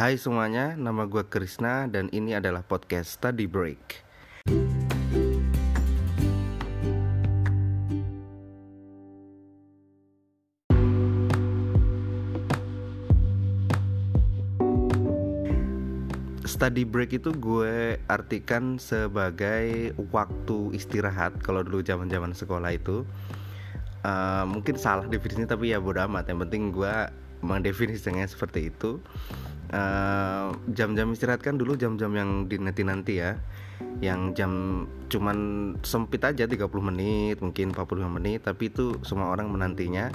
Hai semuanya, nama gue Krisna dan ini adalah podcast Study Break. Study break itu gue artikan sebagai waktu istirahat kalau dulu zaman-zaman sekolah itu. Uh, mungkin salah definisinya tapi ya bodo amat. Yang penting gue mendefinisikannya seperti itu uh, jam-jam istirahat kan dulu jam-jam yang dinanti-nanti ya yang jam cuman sempit aja 30 menit mungkin 45 menit tapi itu semua orang menantinya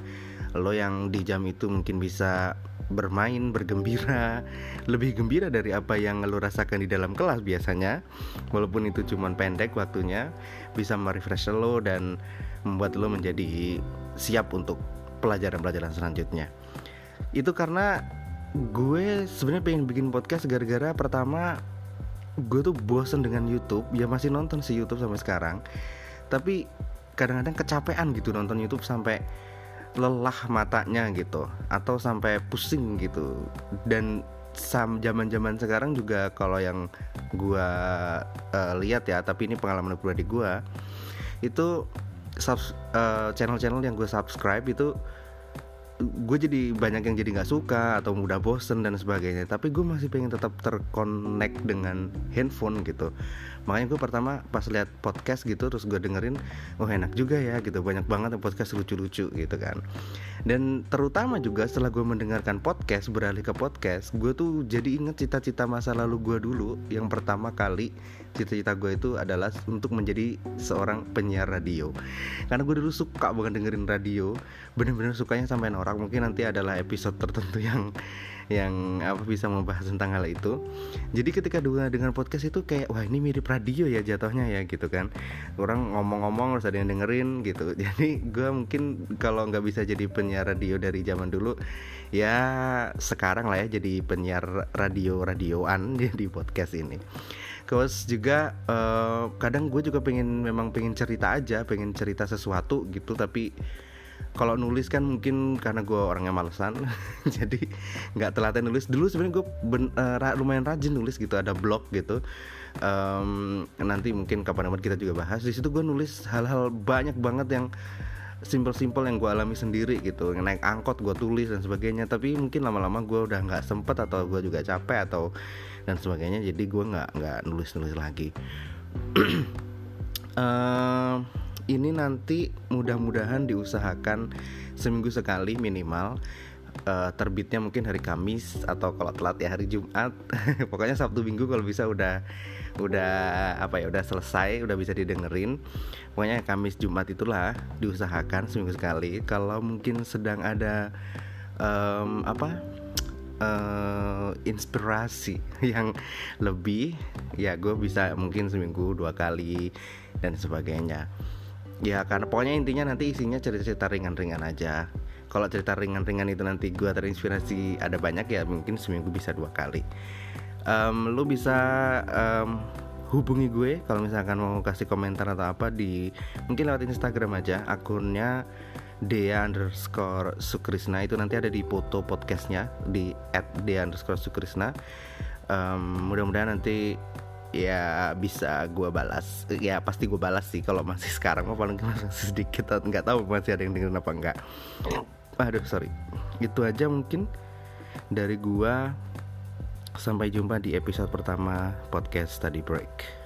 lo yang di jam itu mungkin bisa bermain, bergembira, lebih gembira dari apa yang lo rasakan di dalam kelas biasanya. Walaupun itu cuma pendek waktunya, bisa merefresh lo dan membuat lo menjadi siap untuk pelajaran-pelajaran selanjutnya. Itu karena gue sebenarnya pengen bikin podcast gara-gara pertama gue tuh bosen dengan YouTube, ya masih nonton si YouTube sampai sekarang. Tapi kadang-kadang kecapean gitu nonton YouTube sampai lelah matanya gitu atau sampai pusing gitu dan sam zaman-zaman sekarang juga kalau yang gua uh, lihat ya tapi ini pengalaman pribadi gua itu sub, uh, channel-channel yang gue subscribe itu gue jadi banyak yang jadi nggak suka atau mudah bosen dan sebagainya. Tapi gue masih pengen tetap terkonek dengan handphone gitu. Makanya gue pertama pas lihat podcast gitu terus gue dengerin oh enak juga ya gitu. Banyak banget podcast lucu-lucu gitu kan. Dan terutama juga setelah gue mendengarkan podcast beralih ke podcast gue tuh jadi inget cita-cita masa lalu gue dulu. Yang pertama kali cita-cita gue itu adalah untuk menjadi seorang penyiar radio. Karena gue dulu suka banget dengerin radio. Bener-bener sukanya sampai mungkin nanti adalah episode tertentu yang yang apa bisa membahas tentang hal itu. Jadi ketika dua dengan podcast itu kayak wah ini mirip radio ya jatuhnya ya gitu kan. Orang ngomong-ngomong harus ada yang dengerin gitu. Jadi gue mungkin kalau nggak bisa jadi penyiar radio dari zaman dulu ya sekarang lah ya jadi penyiar radio radioan di podcast ini. Terus juga uh, kadang gue juga pengen memang pengen cerita aja, pengen cerita sesuatu gitu tapi kalau nulis kan mungkin karena gue orangnya malesan jadi nggak telaten nulis. Dulu sebenarnya gue uh, lumayan rajin nulis gitu ada blog gitu. Um, nanti mungkin kapan-kapan kita juga bahas. Di situ gue nulis hal-hal banyak banget yang simpel-simpel yang gue alami sendiri gitu. Naik angkot gue tulis dan sebagainya tapi mungkin lama-lama gue udah nggak sempet atau gue juga capek atau dan sebagainya jadi gue nggak nggak nulis nulis lagi. Uh, ini nanti mudah-mudahan diusahakan seminggu sekali minimal. Uh, terbitnya mungkin hari Kamis atau kalau telat ya hari Jumat. Pokoknya Sabtu Minggu kalau bisa udah udah apa ya udah selesai udah bisa didengerin. Pokoknya Kamis Jumat itulah diusahakan seminggu sekali. Kalau mungkin sedang ada um, apa uh, inspirasi yang lebih ya gue bisa mungkin seminggu dua kali dan sebagainya ya karena pokoknya intinya nanti isinya cerita-cerita ringan-ringan aja. Kalau cerita ringan-ringan itu nanti gue terinspirasi ada banyak ya mungkin seminggu bisa dua kali. Um, lu bisa um, hubungi gue kalau misalkan mau kasih komentar atau apa di mungkin lewat Instagram aja akunnya Dea underscore Sukrisna. Itu nanti ada di foto podcastnya di at Dea underscore Sukrisna. Um, mudah-mudahan nanti ya bisa gue balas. Ya pasti gue balas sih kalau masih sekarang. Mah paling masih sedikit atau nggak tahu masih ada yang dengerin apa enggak aduh sorry. Itu aja mungkin dari gua. Sampai jumpa di episode pertama podcast study break